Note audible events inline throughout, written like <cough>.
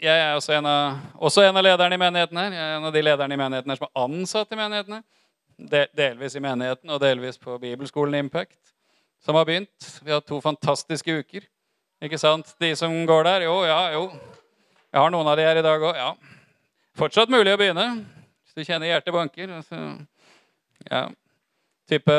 jeg er også en, av, også en av lederne i menigheten her. Jeg er en av de lederne i menigheten her som er ansatt i menigheten. her. Delvis i menigheten og delvis på bibelskolen Impact, som har begynt. Vi har hatt to fantastiske uker. Ikke sant? De som går der? Jo, ja, jo. Jeg har noen av de her i dag òg. Ja. Fortsatt mulig å begynne hvis du kjenner hjertet banker. Altså, ja. Type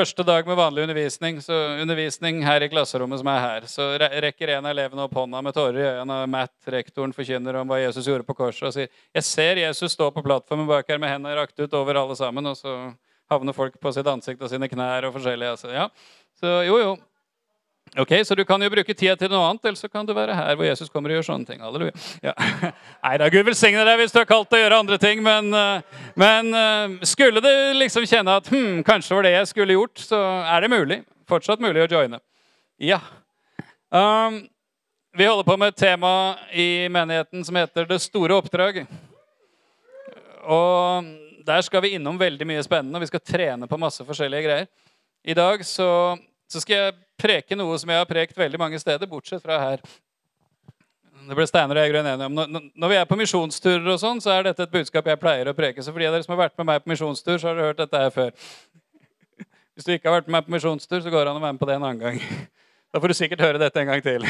Første dag med vanlig undervisning, så undervisning her i klasserommet som er her, så rekker en av elevene opp hånda med tårer i øynene, Matt, rektoren, forkynner om hva Jesus gjorde på korset, og sier Jeg ser Jesus stå på plattformen bak her med hendene rakt ut over alle sammen, og så havner folk på sitt ansikt og sine knær og forskjellig. Altså. Ja. Så jo, jo. Ok, Så du kan jo bruke tida til noe annet, eller så kan du være her hvor Jesus kommer og gjør sånne ting. Halleluja. Ja. <laughs> Nei da, Gud velsigne deg hvis du har kalt til å gjøre andre ting, men, eh, men eh, skulle du liksom kjenne at hm, kanskje det var det jeg skulle gjort, så er det mulig. Fortsatt mulig å joine. Ja. Um, vi holder på med et tema i menigheten som heter 'Det store oppdrag'. Og der skal vi innom veldig mye spennende, og vi skal trene på masse forskjellige greier. I dag så, så skal jeg preke noe som jeg har prekt veldig mange steder, bortsett fra her. Det ble Steiner og jeg grønn enige om. Når, vi er på misjonsturer, og sånn, så er dette et budskap jeg pleier å preke. Så for de av dere som har vært med meg på misjonstur, så har dere hørt dette her før. Hvis du ikke har vært med meg på misjonstur, så går det an å være med på det en annen gang. Da får du sikkert høre dette en gang til.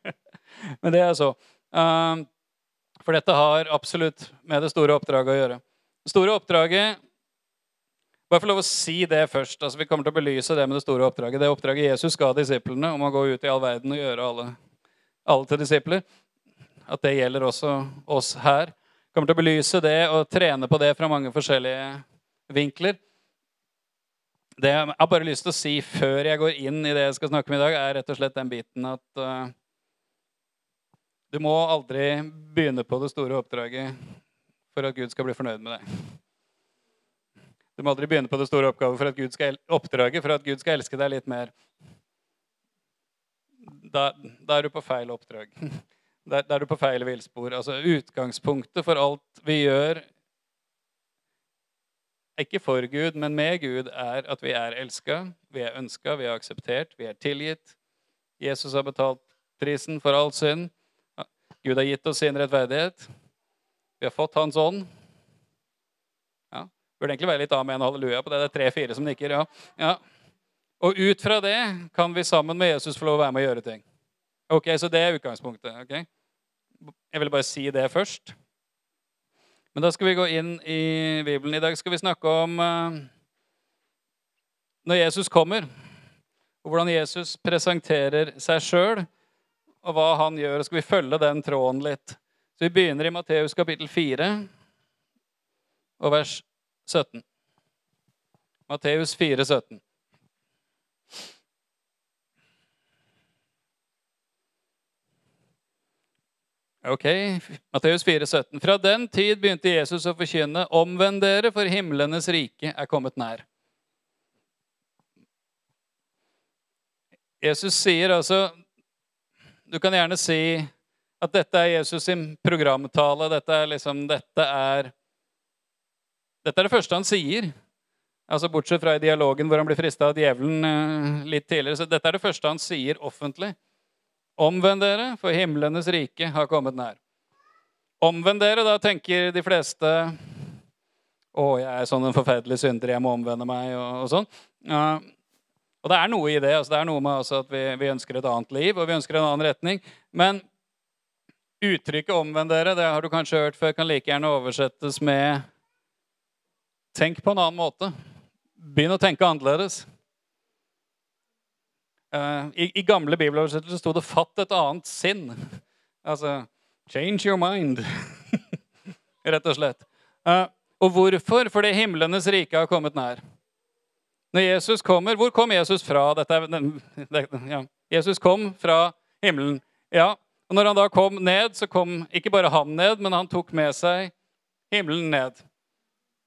<laughs> Men det er så. Um, for dette har absolutt med det store oppdraget å gjøre. Det store oppdraget Bare få lov å si det først. altså Vi kommer til å belyse det med det store oppdraget. Det oppdraget Jesus ga disiplene om å gå ut i all verden og gjøre alle, alle til disipler. At det gjelder også oss her. Kommer til å belyse det og trene på det fra mange forskjellige vinkler. Det jeg har bare lyst til å si før jeg går inn i det jeg skal snakke om i dag, er rett og slett den biten at uh, du må aldri begynne på det store oppdraget for at Gud skal bli fornøyd med deg. Du må aldri begynne på det store oppdraget for at Gud skal elske deg litt mer. Da, da er du på feil oppdrag. <laughs> Da, da er du på feil villspor. Altså, utgangspunktet for alt vi gjør, ikke for Gud, men med Gud, er at vi er elska, vi er ønska, vi er akseptert, vi er tilgitt. Jesus har betalt prisen for all synd. Gud har gitt oss sin rettferdighet. Vi har fått Hans ånd. Burde egentlig være litt amen og halleluja på det. Det er tre-fire som nikker. ja. ja. Og ut fra det kan vi sammen med Jesus få lov å være med og gjøre ting. Ok, Så det er utgangspunktet. ok? Jeg ville bare si det først. Men da skal vi gå inn i Bibelen. I dag skal vi snakke om uh, når Jesus kommer, og hvordan Jesus presenterer seg sjøl, og hva han gjør. Skal vi følge den tråden litt. Så vi begynner i Matteus kapittel 4 og vers 17. Matteus 4, 17. Ok, Matteus 4, 17. Fra den tid begynte Jesus å forkynne, omvend dere, for himlenes rike er kommet nær. Jesus sier altså Du kan gjerne si at dette er Jesus sin programtale. Dette er liksom Dette er Dette er det første han sier. Altså Bortsett fra i dialogen hvor han blir frista av djevelen eh, litt tidligere. Så dette er det første han sier offentlig. Omvend dere, for himlenes rike har kommet nær. Omvend dere, da tenker de fleste Å, jeg er sånn en forferdelig synder, jeg må omvende meg, og, og sånn. Ja, og det er noe i det. altså Det er noe med altså at vi, vi ønsker et annet liv, og vi ønsker en annen retning. Men Uttrykket 'omvend dere' det har du kanskje hørt før, kan like gjerne oversettes med 'tenk på en annen måte'. Begynn å tenke annerledes. Eh, I, i gamle bibeloversettelser sto det 'fatt et annet sinn'. Altså 'change your mind'. <laughs> Rett og slett. Eh, og hvorfor? Fordi himlenes rike har kommet nær. Når Jesus kommer, Hvor kom Jesus fra? Dette, ja. Jesus kom fra himmelen. Ja, og Når han da kom ned, så kom ikke bare han ned, men han tok med seg himmelen ned.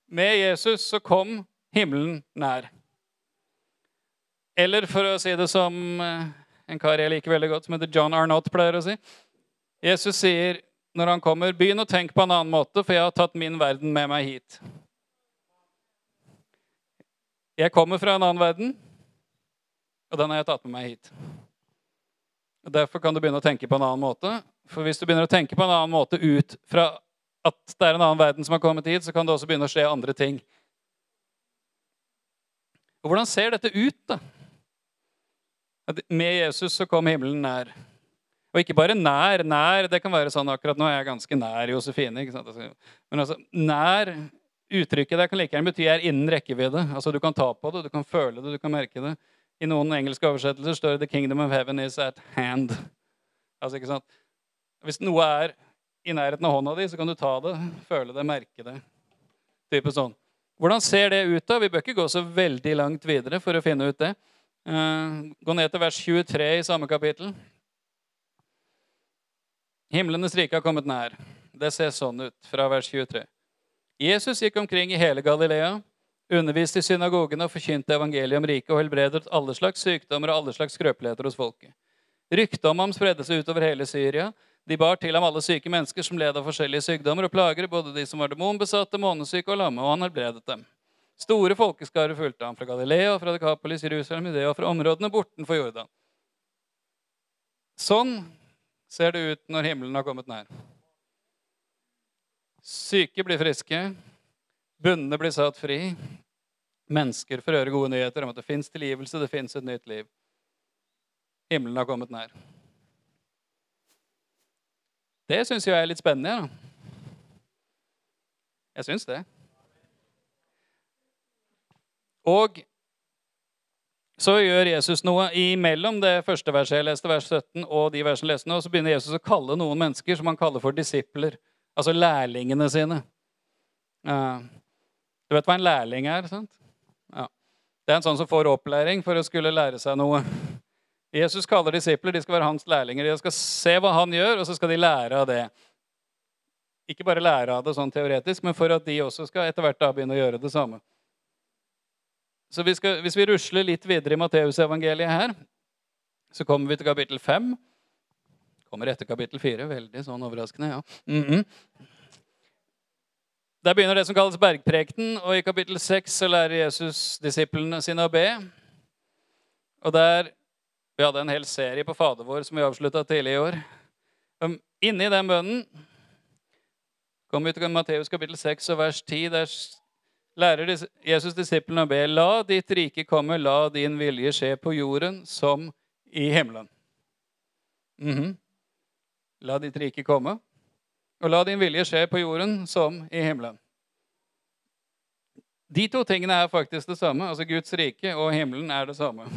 Med Jesus så kom himmelen nær. Eller for å si det som eh, en kar jeg liker veldig godt, som heter John Arnott pleier å si. Jesus sier når han kommer, begynn å tenke på en annen måte, for jeg har tatt min verden med meg hit. Jeg kommer fra en annen verden, og den har jeg tatt med meg hit. Og Derfor kan du begynne å tenke på en annen måte. For hvis du begynner å tenke på en annen måte ut fra at det er en annen verden som har kommet hit, så kan det også begynne å skje andre ting. Og Hvordan ser dette ut, da? At med Jesus så kom himmelen nær. Og ikke bare nær. Nær det kan være sånn akkurat nå er jeg ganske nær Josefine. ikke sant? Altså, men altså, nær uttrykket der kan like gjerne bety er innen rekkevidde. Altså Du kan ta på det, du kan føle det, du kan merke det. I noen engelske oversettelser står det 'The kingdom of heaven is at hand'. Altså, ikke sant? Hvis noe er i nærheten av hånda di, så kan du ta det, føle det, merke det. Type sånn. Hvordan ser det ut? da? Vi bør ikke gå så veldig langt videre for å finne ut det. Uh, gå ned til vers 23 i samme kapittel. Himlenes rike har kommet nær. Det ser sånn ut fra vers 23. Jesus gikk omkring i hele Galilea underviste i synagogene og forkynte evangeliet om riket og helbredet alle slags sykdommer og alle slags skrøpeligheter hos folket. Ryktet om ham spredde seg utover hele Syria. De bar til ham alle syke mennesker som led av forskjellige sykdommer og plager, både de som var demonbesatte, månesyke og lamme, og han helbredet dem. Store folkeskarer fulgte ham fra Galilea, fra Dekapolis, Jerusalem, Judea og fra områdene bortenfor Jordan. Sånn ser det ut når himmelen har kommet nær. Syke blir friske, Bundne blir satt fri. Mennesker får høre gode nyheter om at det fins tilgivelse, det fins et nytt liv. Himmelen har kommet nær. Det syns jeg er litt spennende. Da. Jeg syns det. Og så gjør Jesus noe imellom det første verset jeg leste, vers 17, og de versene jeg leste nå. Så begynner Jesus å kalle noen mennesker som han kaller for disipler. Altså lærlingene sine. Du vet hva en lærling er? sant? Ja. Det er en sånn som får opplæring for å skulle lære seg noe. Jesus kaller disipler de skal være hans lærlinger. De skal se hva han gjør, og så skal de lære av det. Ikke bare lære av det sånn teoretisk, men for at de også skal etter hvert da begynne å gjøre det samme. Så vi skal, Hvis vi rusler litt videre i Matteusevangeliet her, så kommer vi til kapittel 5. Kommer etter kapittel 4. Veldig sånn overraskende, ja. Mm -hmm. Der begynner det som kalles bergprekten, og i kapittel 6 så lærer Jesus disiplene sine å be. Og der Vi hadde en hel serie på Fader vår som vi avslutta tidlig i år. Um, inni den bønnen kommer vi til Matteus kapittel 6 og vers 10. Der lærer Jesus disiplene å be. La ditt rike komme, la din vilje skje på jorden som i himmelen. Mm -hmm. La ditt rike komme. Og la din vilje skje på jorden som i himmelen. De to tingene er faktisk det samme. Altså Guds rike og himmelen er det samme.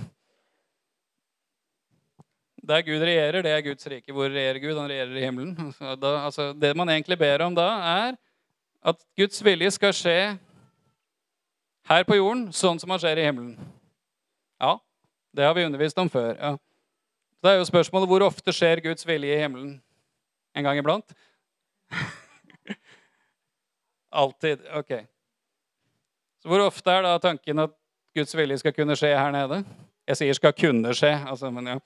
Der Gud regjerer, det er Guds rike. Hvor regjerer Gud? Han regjerer i himmelen. <laughs> Da, altså, det man egentlig ber om da, er at Guds vilje skal skje her på jorden, sånn som han skjer i himmelen. Ja, det har vi undervist om før. Ja. Det er jo spørsmålet hvor ofte skjer Guds vilje i himmelen? En gang iblant? <laughs> Alltid. Ok. Så hvor ofte er da tanken at Guds vilje skal kunne skje her nede? Jeg sier 'skal kunne skje', altså, men ja.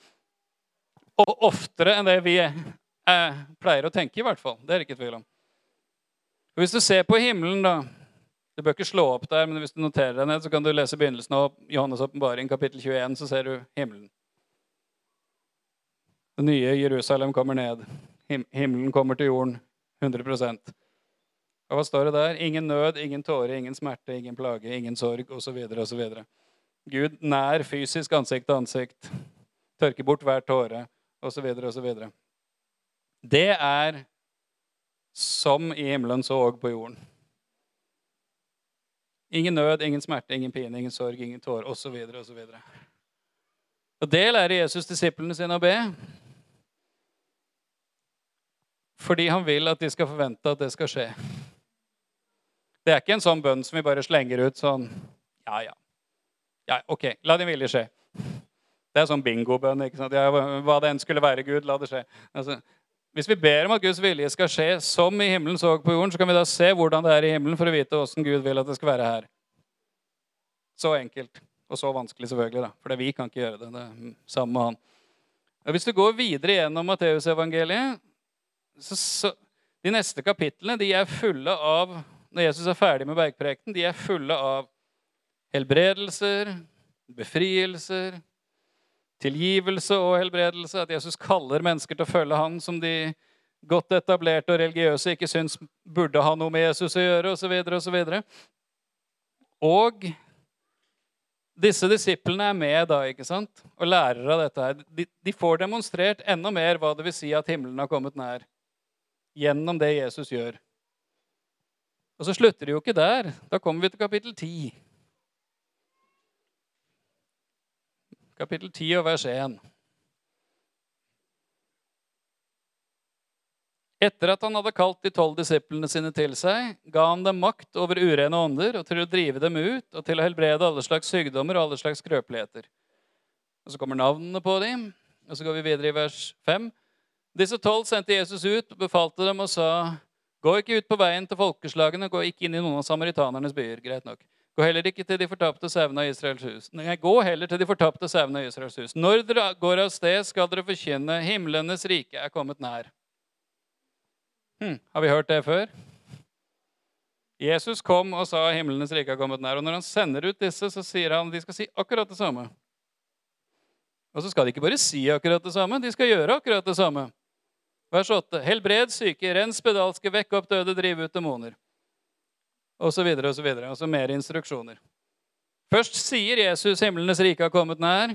Og oftere enn det vi eh, pleier å tenke, i hvert fall. Det er det ikke tvil om. Og hvis du ser på himmelen, da Du bør ikke slå opp der, men hvis du noterer deg ned, så kan du lese begynnelsen av Johannes' åpenbaring, kapittel 21, så ser du himmelen. Det nye Jerusalem kommer ned. Himmelen kommer til jorden 100 Og hva står det der? Ingen nød, ingen tåre, ingen smerte, ingen plage, ingen sorg osv. osv. Gud nær fysisk ansikt til ansikt. Tørker bort hver tåre osv. osv. Det er som i himmelen, så òg på jorden. Ingen nød, ingen smerte, ingen pine, ingen sorg, ingen tårer osv. osv. Og det lærer Jesus disiplene sine å be. Fordi han vil at de skal forvente at det skal skje. Det er ikke en sånn bønn som vi bare slenger ut sånn Ja, ja. ja ok, la din vilje skje. Det er sånn bingobønn. ikke sant? Ja, hva det enn skulle være, Gud, la det skje. Altså, hvis vi ber om at Guds vilje skal skje som i himmelen så på jorden, så kan vi da se hvordan det er i himmelen for å vite åssen Gud vil at det skal være her. Så enkelt. Og så vanskelig, selvfølgelig. da. For vi kan ikke gjøre det. Det er samme med han. Og hvis du går videre gjennom Matteusevangeliet, så, så De neste kapitlene de er fulle av Når Jesus er ferdig med bergprekenen, de er fulle av helbredelser, befrielser, tilgivelse og helbredelse. At Jesus kaller mennesker til å følge han som de godt etablerte og religiøse ikke syns burde ha noe med Jesus å gjøre, osv. osv. Og og disse disiplene er med da, ikke sant? og lærer av dette. her. De, de, får demonstrert enda mer hva det vil si at himmelen har kommet nær. Gjennom det Jesus gjør. Og så slutter det jo ikke der. Da kommer vi til kapittel 10. Kapittel 10 og vers 1. Etter at han hadde kalt de tolv disiplene sine til seg, ga han dem makt over urene ånder og til å drive dem ut og til å helbrede alle slags sykdommer og alle slags skrøpeligheter. Og Så kommer navnene på dem, og så går vi videre i vers 5. Disse tolv sendte Jesus ut og befalte dem og sa, Gå ikke ut på veien til folkeslagene, gå ikke inn i noen av samaritanernes byer. Greit nok. Gå heller ikke til de fortapte sauene av Israels hus. Nei, gå heller til de fortapte sauene av Israels hus. Når dere går av sted, skal dere forkynne himlenes rike er kommet nær. Hm, har vi hørt det før? Jesus kom og sa himlenes rike er kommet nær. Og når han sender ut disse, så sier han de skal si akkurat det samme. Og så skal de ikke bare si akkurat det samme, de skal gjøre akkurat det samme. Vers 8. Helbred syke, rens spedalske, vekk opp døde, driv ut demoner. Så videre. Altså mer instruksjoner. Først sier Jesus himlenes rike har kommet nær.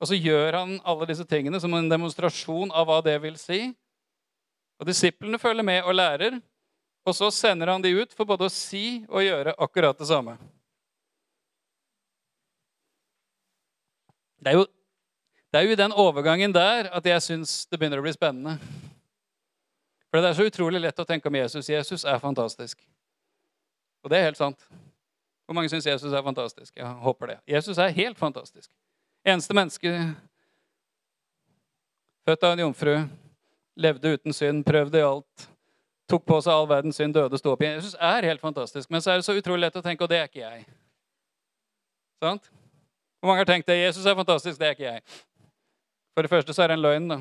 Og så gjør han alle disse tingene som en demonstrasjon av hva det vil si. Og Disiplene følger med og lærer, og så sender han de ut for både å si og gjøre akkurat det samme. Det er jo, det er jo i den overgangen der at jeg syns det begynner å bli spennende. For det er så utrolig lett å tenke om Jesus. Jesus er fantastisk. Og det er helt sant. Hvor mange syns Jesus er fantastisk? Jeg håper det. Jesus er helt fantastisk. Eneste menneske født av en jomfru, levde uten synd, prøvde i alt, tok på seg all verdens synd, døde, sto opp igjen. Jesus er helt fantastisk, men så er det så utrolig lett å tenke, og det er ikke jeg. Sant? Hvor mange har tenkt det? Jesus er fantastisk, det er ikke jeg. For det første så er det en løgn. da.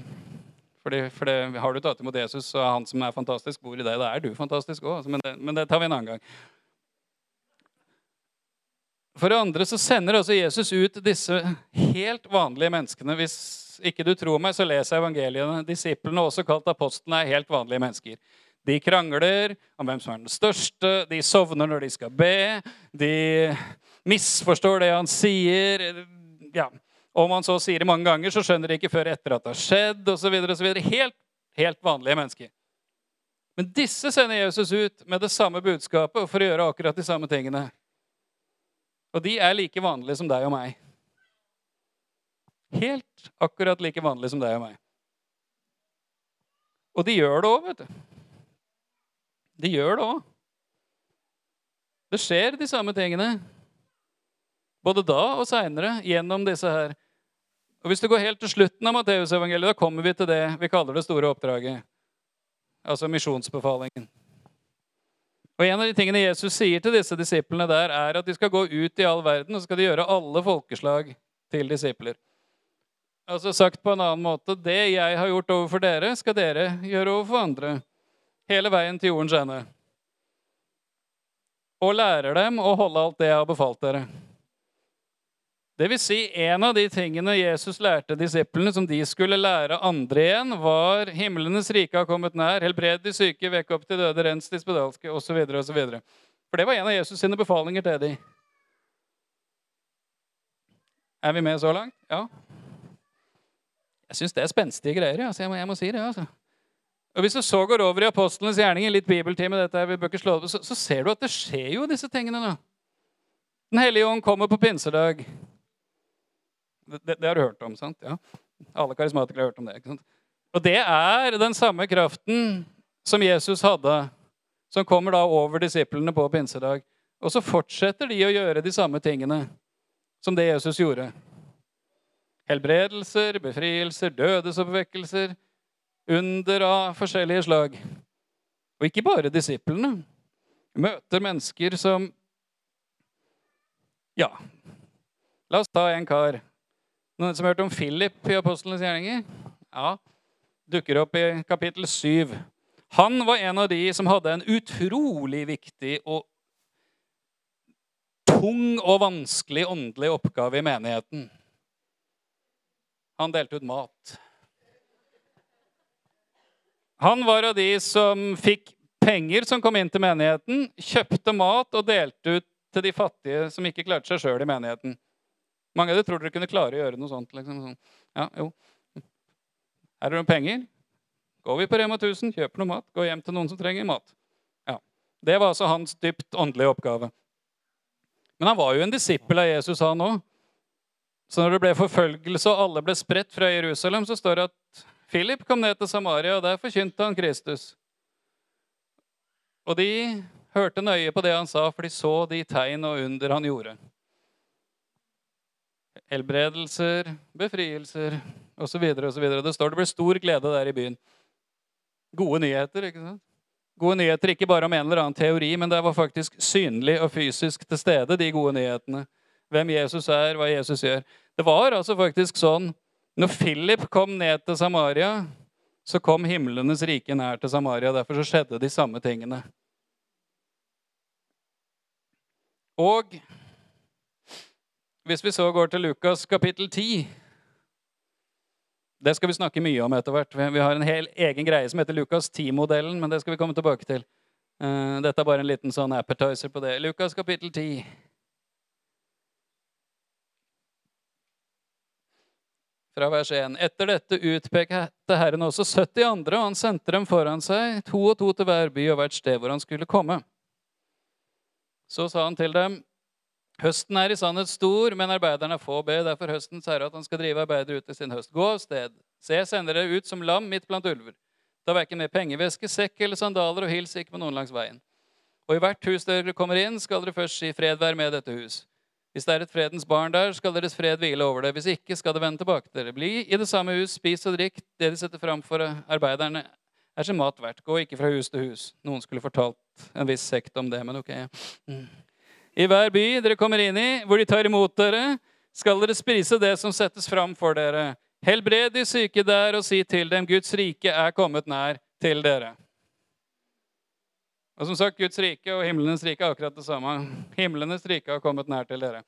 Fordi, for det, Har du tatt imot Jesus, så er han som er fantastisk, bor i deg. Da er du fantastisk òg. Men, men, det tar vi en annen gang. For det andre så sender også Jesus ut disse helt vanlige menneskene. Hvis ikke du tror meg, så les evangeliene. Disiplene, også kalt apostlene, er helt vanlige mennesker. De krangler om hvem som er den største, de sovner når de skal be, de misforstår det han sier. Ja. Om han så sier det mange ganger, så skjønner de ikke før etter at det har skjedd. Videre. Helt, helt vanlige mennesker. Men disse sender Jesus ut med det samme budskapet og for å gjøre akkurat de samme tingene. Og de er like vanlige som deg og meg. Helt akkurat like vanlige som deg og meg. Og de gjør det òg, vet du. De gjør det òg. Det skjer de samme tingene. Både da og seinere gjennom disse her. Og Hvis du går helt til slutten av Matteusevangeliet, da kommer vi til det vi kaller det store oppdraget. Altså misjonsbefalingen. Og En av de tingene Jesus sier til disse disiplene der, er at de skal gå ut i all verden og skal de gjøre alle folkeslag til disipler. Altså Sagt på en annen måte det jeg har gjort overfor dere, skal dere gjøre overfor andre. Hele veien til jordens ende. Og lærer dem å holde alt det jeg har befalt dere. Det vil si, En av de tingene Jesus lærte disiplene, som de skulle lære andre igjen, var himlenes rike har kommet nær, helbred de syke, vekk opp til døde, rens de spedalske, osv. For det var en av Jesus sine befalinger til dem. Er vi med så langt? Ja. Jeg syns det er spenstige greier. Altså. Jeg, må, jeg, må, si det. altså. Og Hvis du så går over i apostlenes gjerninger, litt bibeltime, dette her, vi bør ikke slå det så, så ser du at det skjer jo disse tingene nå. Den hellige ånd kommer på pinsedag. Det, det, har du hørt om, sant? Ja. Alle karismatikere har hørt om det. ikke sant? Og det er den samme kraften som Jesus hadde, som kommer da over disiplene på pinsedag. Og så fortsetter de å gjøre de samme tingene som det Jesus gjorde. Helbredelser, befrielser, dødesoppvekkelser, under av forskjellige slag. Og ikke bare disiplene. Møter mennesker som Ja, la oss ta en kar. Noen som har hørt om Philip i Apostlenes gjerninger? Ja, dukker opp i kapittel 7. Han var en av de som hadde en utrolig viktig og tung og vanskelig åndelig oppgave i menigheten. Han delte ut mat. Han var av de som fikk penger som kom inn til menigheten, kjøpte mat og delte ut til de fattige som ikke klarte seg sjøl i menigheten. Mange av dere tror dere kunne klare å gjøre noe sånt. Liksom. Sånn. Ja, jo. Er det noen penger. Går vi på Rema 1000, kjøper noe mat, går hjem til noen som trenger mat. Ja. Det var altså hans dypt åndelige oppgave. Men han var jo en disippel av Jesus, han òg. Så når det ble forfølgelse og alle ble spredt fra Jerusalem, så står det at Philip kom ned til Samaria, og der forkynte han Kristus. Og de hørte nøye på det han sa, for de så de tegn og under han gjorde. Helbredelser, befrielser osv. Det står det ble stor glede der i byen. Gode nyheter, ikke sant? Gode nyheter ikke bare om en eller annen teori, men det var faktisk synlig og fysisk til stede, de gode nyhetene. Hvem Jesus er, hva Jesus gjør. Det var altså faktisk sånn når Philip kom ned til Samaria, så kom himlenes rike nær til Samaria. Derfor så skjedde de samme tingene. Og hvis vi så går til Lukas kapittel 10 Det skal vi snakke mye om etter hvert. Vi har en hel egen greie som heter Lukas 10-modellen, men det skal vi komme tilbake til. Eh, dette er bare en liten sånn appetizer på det. Lukas kapittel 10. fra vers 1. Etter dette utpekte Herren også 70 andre, og han sendte dem foran seg, to og to til hver by og hvert sted hvor han skulle komme. Så sa han til dem, høsten er i sannhet stor, men arbeiderne er få. Be derfor høstens herre at han skal drive arbeidere ut i sin høst. Gå av sted. Se, jeg sender dere ut som lam midt blant ulver. Ta verken med pengeveske, sekk eller sandaler, og hils ikke med noen langs veien. Og i hvert hus dere kommer inn, skal dere først si fred være med dette hus. Hvis det er et fredens barn der, skal deres fred hvile over det. Hvis ikke, skal det vende tilbake til dere. Bli i det samme hus, spis og drikk. Det de setter fram for arbeiderne, er sin mat verdt. Gå ikke fra hus til hus. Noen skulle fortalt en viss sekt om det, men ok. Mm. I hver by dere kommer inn i, hvor de tar imot dere, skal dere spise det som settes fram for dere. Helbred de syke der og si til dem, Guds rike er kommet nær til dere. Og som sagt, Guds rike og himlenes rike er akkurat det samme. Himlenes rike har kommet nær til dere.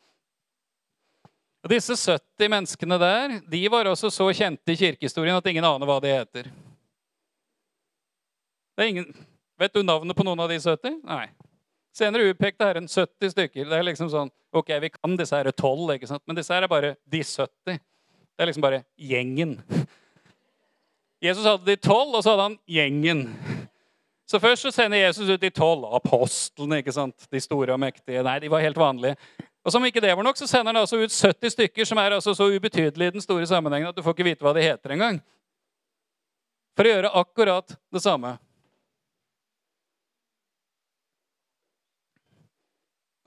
Og Disse 70 menneskene der de var også så kjente i kirkehistorien at ingen aner hva de heter. Ingen... Vet du navnet på noen av de 70? Nei. Senere utpekte Herren 70 stykker. Det er liksom sånn, ok, Vi kan disse her 12, ikke sant? men disse her er bare de 70. Det er liksom bare gjengen. Jesus hadde de 12, og så hadde han gjengen. Så først så sender Jesus ut de tolv apostlene, ikke sant? de store og mektige. Nei, de var helt vanlige. Og som ikke det var nok, så sender han altså ut 70 stykker som er altså så ubetydelige i den store sammenhengen at du får ikke vite hva de heter engang. For å gjøre akkurat det samme.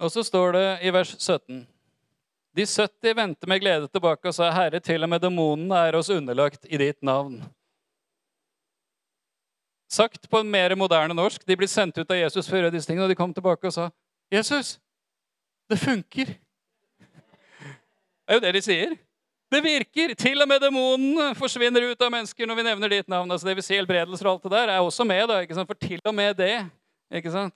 Og så står det i vers 17 De 70 vendte med glede tilbake og sa, Herre, til og med demonene er oss underlagt i ditt navn. Sagt på en mer moderne norsk. De ble sendt ut av Jesus for å gjøre disse tingene, og de kom tilbake og sa, 'Jesus, det funker.' Det er jo det de sier. Det virker! Til og med demonene forsvinner ut av mennesker når vi nevner ditt navn. Altså det vil si Helbredelser og alt det der er også med. da, ikke sant? For til og med det. ikke sant?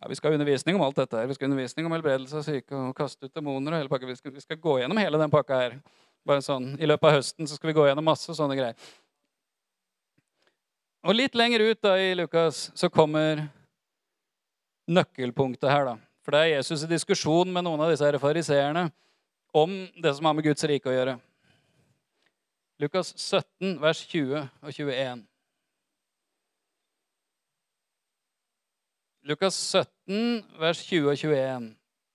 Ja, Vi skal ha undervisning om alt dette. her. Vi skal ha undervisning om helbredelse av syke og kaste ut demoner. og hele pakka. Vi skal, vi skal gå gjennom hele den pakka her. Bare sånn, I løpet av høsten så skal vi gå gjennom masse sånne greier. Og litt lenger ut da i Lukas så kommer nøkkelpunktet her. da. For det er Jesus i diskusjon med noen av disse fariseerne om det som har med Guds rike å gjøre. Lukas 17, vers 20 og 21. Lukas 17, vers 20 og 21.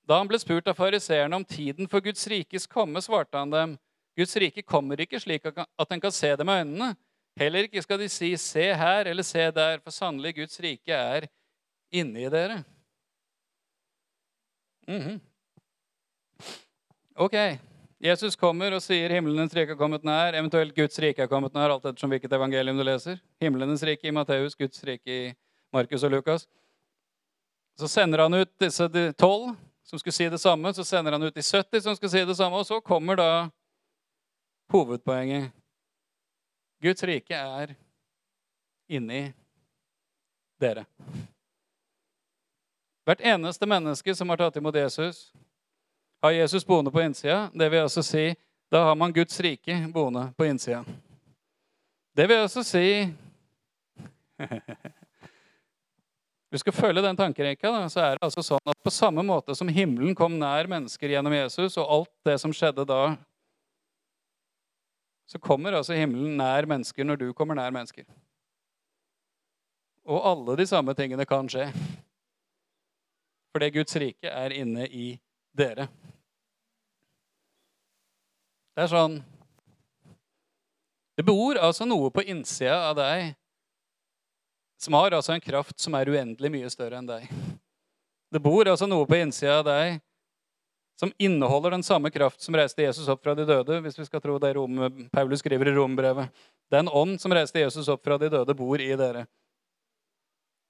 Da han ble spurt av fariseerne om tiden for Guds rikes komme, svarte han dem, Guds rike kommer ikke slik at en kan se det med øynene. Heller ikke skal de si 'se her' eller 'se der', for sannelig Guds rike er inni dere. Mm -hmm. Ok. Jesus kommer og sier 'himlenes rike er kommet nær', eventuelt 'Guds rike er kommet nær', alt ettersom hvilket evangelium du leser. Himlenes rike i Matteus, Guds rike i Markus og Lukas. Så sender han ut disse tolv som skulle si det samme. Så sender han ut de 70 som skal si det samme. Og så kommer da hovedpoenget. Guds rike er inni dere. Hvert eneste menneske som har tatt imot Jesus, har Jesus boende på innsida. Det vil altså si da har man Guds rike boende på innsida. Det vil altså si <laughs> Vi skal følge den tankerekka. Da, så er det altså sånn at På samme måte som himmelen kom nær mennesker gjennom Jesus, og alt det som skjedde da, så kommer altså himmelen nær mennesker når du kommer nær mennesker. Og alle de samme tingene kan skje. Fordi Guds rike er inne i dere. Det er sånn Det bor altså noe på innsida av deg som har altså en kraft som er uendelig mye større enn deg. Det bor altså noe på innsida av deg som inneholder den samme kraft som reiste Jesus opp fra de døde, hvis vi skal tro det Rom, Paulus skriver i Rombrevet. Den ånd som reiste Jesus opp fra de døde, bor i dere.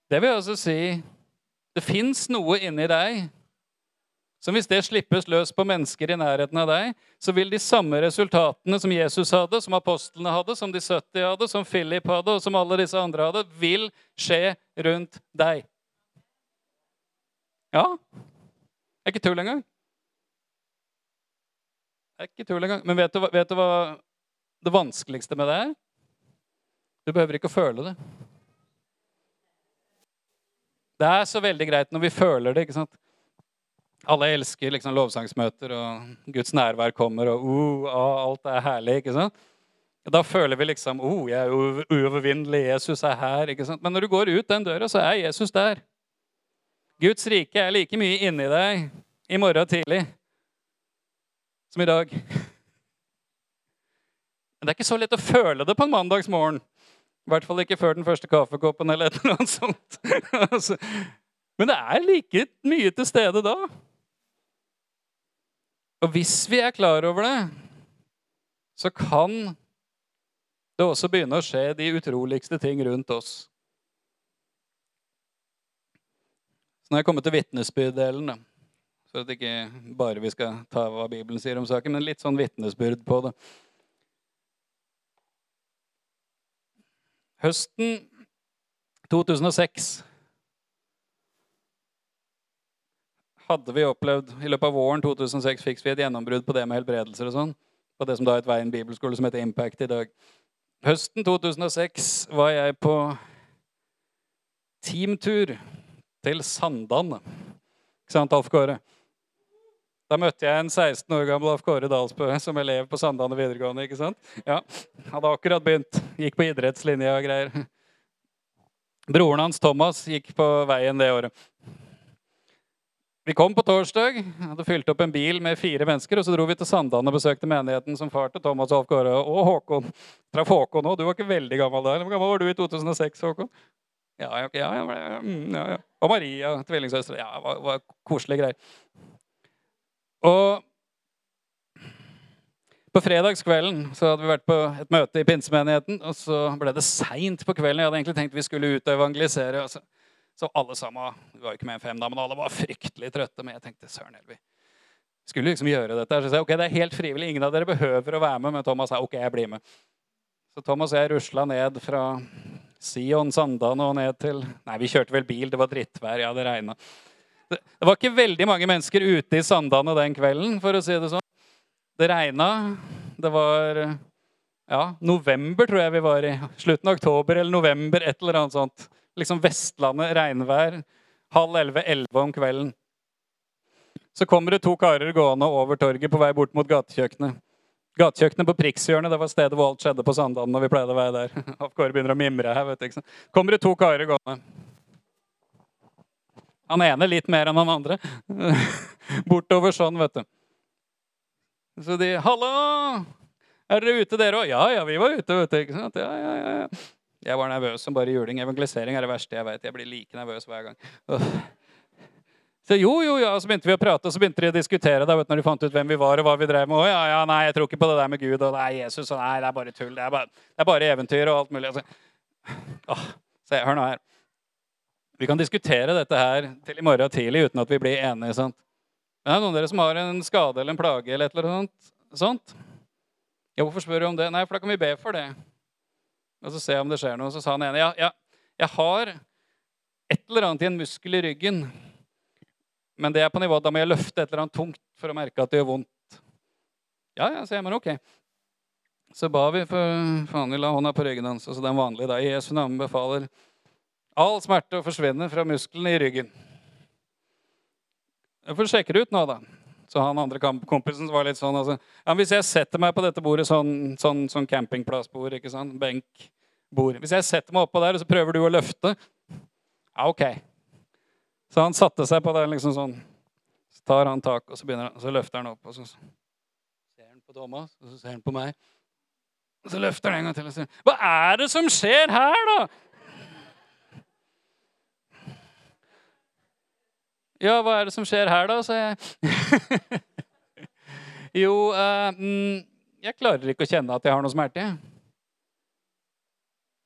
Det vil altså si det fins noe inni deg som hvis det slippes løs på mennesker i nærheten av deg, så vil de samme resultatene som Jesus hadde, som apostlene hadde, som de 70 hadde, som Philip hadde, og som alle disse andre hadde, vil skje rundt deg. Ja. Det er ikke tull engang. Det er ikke tull engang. Men vet du, vet du hva det vanskeligste med det er? Du behøver ikke å føle det. Det er så veldig greit når vi føler det. ikke sant? Alle elsker liksom lovsangsmøter, og Guds nærvær kommer, og uh, alt er herlig. ikke sant? Da føler vi liksom oh, jeg er uovervinnelig, Jesus er her. ikke sant? Men når du går ut den døra, så er Jesus der. Guds rike er like mye inni deg i morgen tidlig som i dag. Men det er ikke så lett å føle det på en mandagsmorgen. I hvert fall ikke før den første kaffekoppen eller et eller annet sånt. <laughs> Altså, men det er like mye til stede da. Og hvis vi er klar over det, så kan det også begynne å skje de utroligste ting rundt oss. Så nå er jeg kommet til vitnesbyrddelen, så at ikke bare vi skal ta hva Bibelen sier om saken, men litt sånn vitnesbyrd på det. Høsten 2006 hadde vi opplevd I løpet av våren 2006 fikk vi et gjennombrudd på det med helbredelser og sånn. På det som da het et Veien bibelskole som heter Impact i dag. Høsten 2006 var jeg på teamtur til Sandane. Ikke sant, Alf Kåre? Da møtte jeg en 16 år gammel Alf Kåre Dalsbø som elev på Sandane videregående. ikke sant? Ja, Hadde akkurat begynt. Gikk på idrettslinja og greier. Broren hans Thomas gikk på veien det året. Vi kom på torsdag, hadde fylt opp en bil med fire mennesker. og Så dro vi til Sandane og besøkte menigheten som far til Thomas Kåre og Håkon. Traff Håkon òg. Du var ikke veldig gammel da. Hvor gammel var du i 2006, Håkon? Ja, ja, ja, mm, ja, ja. Og Maria, tvillingsøster. Ja, det var, var koselige greier. Og på fredagskvelden så hadde vi vært på et møte i pinsemenigheten. Og så ble det seint på kvelden. Jeg hadde egentlig tenkt vi skulle ut og evangelisere. Og så så alle sammen Vi var jo ikke med en fem, da, men alle var fryktelig trøtte. Men jeg tenkte søren Elvi, skulle liksom gjøre dette. Så jeg sa ok, det er helt frivillig. Ingen av dere behøver å være med. Men Thomas sa ok, jeg blir med. Så Thomas og jeg rusla ned fra Sion, Sandane og ned til Nei, vi kjørte vel bil. Det var drittvær. Ja, det regna. Det, var ikke veldig mange mennesker ute i Sandane den kvelden, for å si det sånn. Det regna. Det var ja, november, tror jeg vi var i. Slutten av oktober eller november, et eller annet sånt liksom Vestlandet, regnvær. Halv elleve, elleve om kvelden. Så kommer det to karer gående over torget på vei bort mot gatekjøkkenet. Gatekjøkkenet på Prikshjørnet det var stedet hvor alt skjedde på Sandalen. når vi pleide å være der. <laughs> Kåre begynner å mimre her. vet du, ikke sant? Kommer det to karer gående. Han ene litt mer enn han andre. <laughs> Bortover sånn, vet du. Så de 'Hallo! Er dere ute, dere òg?' 'Ja, ja, vi var ute.' vet du, ikke sant? Ja, ja, ja. Jeg var nervøs som bare juling. Evangelisering er det verste jeg vet. Jeg blir like nervøs hver gang. Så jo, jo, ja, så begynte vi å prate, og så begynte de å diskutere da, vet, når de fant ut hvem vi var og hva vi drev med. Å, ja, ja, nei, jeg tror ikke på det der med Gud og nei, Jesus og nei, det er bare tull. Det er bare, det er bare eventyr og alt mulig. Altså, se, hør nå her. Vi kan diskutere dette her til i morgen tidlig uten at vi blir enige. sant? Men det noen av dere som har en skade eller en plage eller et eller annet sånt. Ja, hvorfor spør du om det? Nei, for da kan vi be for det. Og så se om det skjer noe. Så sa han ene ja, ja, jeg har et eller annet i en muskel i ryggen. Men det er på nivå, da må jeg løfte et eller annet tungt for å merke at det gjør vondt. Ja, ja, sier jeg, men ok. Så ba vi for faen, vi la hånda på ryggen hans. Altså den vanlige da. Jesu navn befaler all smerte å forsvinne fra musklene i ryggen. Jeg får sjekke det ut nå, da. Så han andre kompisen var litt sånn altså, ja, Hvis jeg setter meg på dette bordet, sånn, sånn, sånn campingplassbord, ikke sant? benkbord Hvis jeg setter meg oppå der, og så prøver du å løfte Ja, OK. Så han satte seg på det liksom sånn. Så tar han tak, og så, han, så løfter han opp. Og så ser han på Thomas, og så ser han på meg. Og så løfter han en gang til og sier Hva er det som skjer her, da? Ja, hva er det som skjer her, da? sa jeg. <laughs> jo, uh, mm, jeg klarer ikke å kjenne at jeg har noe smerte.